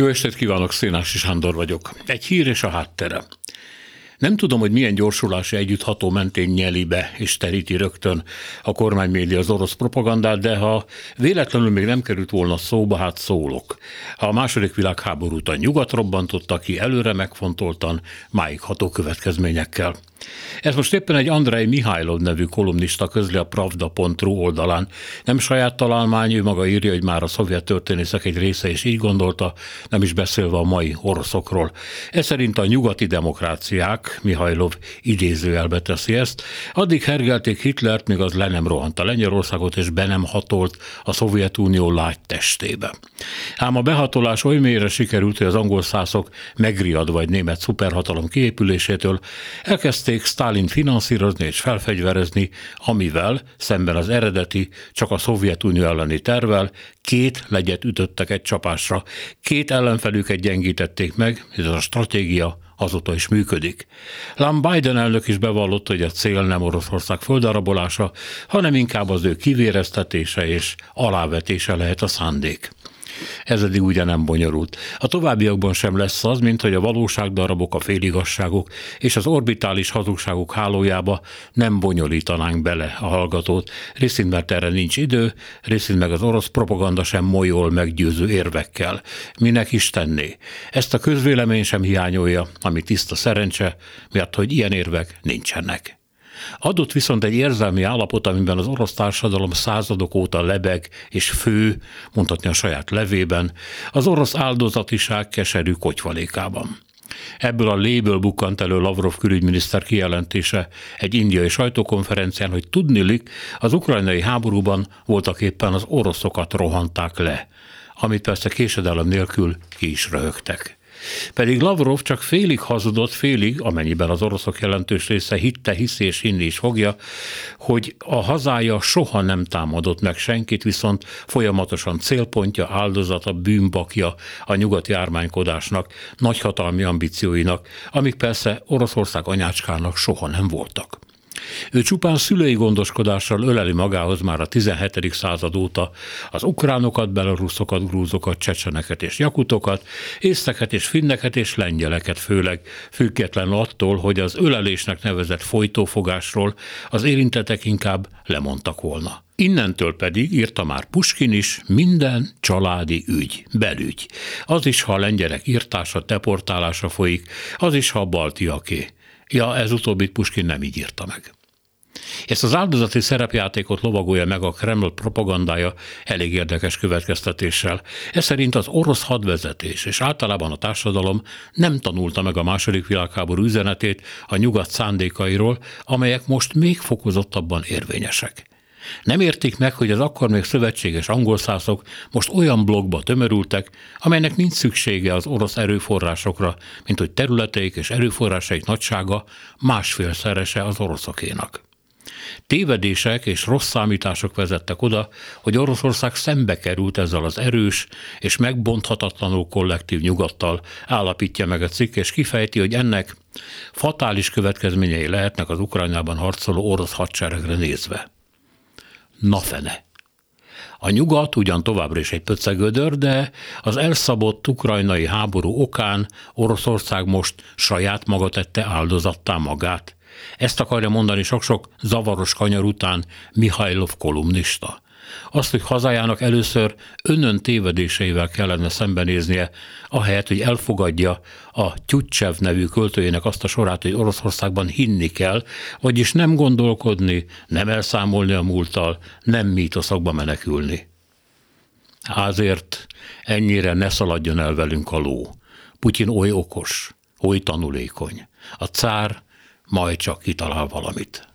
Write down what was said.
Jó estét kívánok, Szénási Sándor vagyok. Egy hír és a háttere. Nem tudom, hogy milyen gyorsulási együttható mentén nyeli be és teríti rögtön a kormánymédia az orosz propagandát, de ha véletlenül még nem került volna szóba, hát szólok. A második világháborút a nyugat robbantotta ki előre megfontoltan, máig ható következményekkel. Ez most éppen egy Andrei Mihálylov nevű kolumnista közli a Pravda.ru oldalán. Nem saját találmány, ő maga írja, hogy már a szovjet történészek egy része is így gondolta, nem is beszélve a mai oroszokról. Ez szerint a nyugati demokráciák, Mihálylov idézőjelbe teszi ezt, addig hergelték Hitlert, míg az le nem rohant a Lengyelországot, és be nem hatolt a Szovjetunió lágy testébe. Ám a behatolás oly mélyre sikerült, hogy az angol szászok megriadva egy német szuperhatalom kiépülésétől elkezdték elkezdték Stalin finanszírozni és felfegyverezni, amivel szemben az eredeti, csak a Szovjetunió elleni tervel két legyet ütöttek egy csapásra, két ellenfelüket gyengítették meg, ez a stratégia azóta is működik. Lám Biden elnök is bevallotta, hogy a cél nem Oroszország földarabolása, hanem inkább az ő kivéreztetése és alávetése lehet a szándék. Ez eddig ugye nem bonyolult. A továbbiakban sem lesz az, mint hogy a valóságdarabok, a féligasságok és az orbitális hazugságok hálójába nem bonyolítanánk bele a hallgatót. Részint mert erre nincs idő, részint meg az orosz propaganda sem molyol meggyőző érvekkel. Minek is tenné? Ezt a közvélemény sem hiányolja, ami tiszta szerencse, mert hogy ilyen érvek nincsenek. Adott viszont egy érzelmi állapot, amiben az orosz társadalom századok óta lebeg és fő, mondhatni a saját levében, az orosz áldozatiság keserű kotyvalékában. Ebből a léből bukkant elő Lavrov külügyminiszter kijelentése egy indiai sajtókonferencián, hogy tudnilik, az ukrajnai háborúban voltak éppen az oroszokat rohanták le, amit persze késedelem nélkül ki is röhögtek. Pedig Lavrov csak félig hazudott, félig, amennyiben az oroszok jelentős része hitte, hiszi és hinni is fogja, hogy a hazája soha nem támadott meg senkit, viszont folyamatosan célpontja, áldozata, bűnbakja a nyugati ármánykodásnak, nagyhatalmi ambícióinak, amik persze Oroszország anyácskának soha nem voltak. Ő csupán szülői gondoskodással öleli magához már a 17. század óta az ukránokat, belaruszokat, grúzokat, csecseneket és jakutokat, észteket és finneket és lengyeleket főleg, független attól, hogy az ölelésnek nevezett folytófogásról az érintetek inkább lemondtak volna. Innentől pedig, írta már Puskin is, minden családi ügy, belügy. Az is, ha a lengyelek írtása, deportálása folyik, az is, ha a baltiaké. Ja, ez utóbbit Puskin nem így írta meg. Ezt az áldozati szerepjátékot lovagolja meg a Kreml propagandája elég érdekes következtetéssel. Ez szerint az orosz hadvezetés és általában a társadalom nem tanulta meg a második világháború üzenetét a nyugat szándékairól, amelyek most még fokozottabban érvényesek. Nem értik meg, hogy az akkor még szövetséges angolszászok most olyan blogba tömörültek, amelynek nincs szüksége az orosz erőforrásokra, mint hogy területeik és erőforrásaik nagysága másfélszerese az oroszokénak. Tévedések és rossz számítások vezettek oda, hogy Oroszország szembe került ezzel az erős és megbonthatatlanul kollektív nyugattal, állapítja meg a cikk, és kifejti, hogy ennek fatális következményei lehetnek az Ukrajnában harcoló orosz hadseregre nézve. Na fene! A nyugat ugyan továbbra is egy pöcegödör, de az elszabott ukrajnai háború okán Oroszország most saját maga tette áldozattá magát. Ezt akarja mondani sok-sok zavaros kanyar után Mihajlov kolumnista. Azt, hogy hazájának először önön tévedéseivel kellene szembenéznie, ahelyett, hogy elfogadja a Tyutchev nevű költőjének azt a sorát, hogy Oroszországban hinni kell, vagyis nem gondolkodni, nem elszámolni a múlttal, nem mítoszokba menekülni. Házért ennyire ne szaladjon el velünk a ló. Putyin oly okos, oly tanulékony. A cár majd csak kitalál valamit.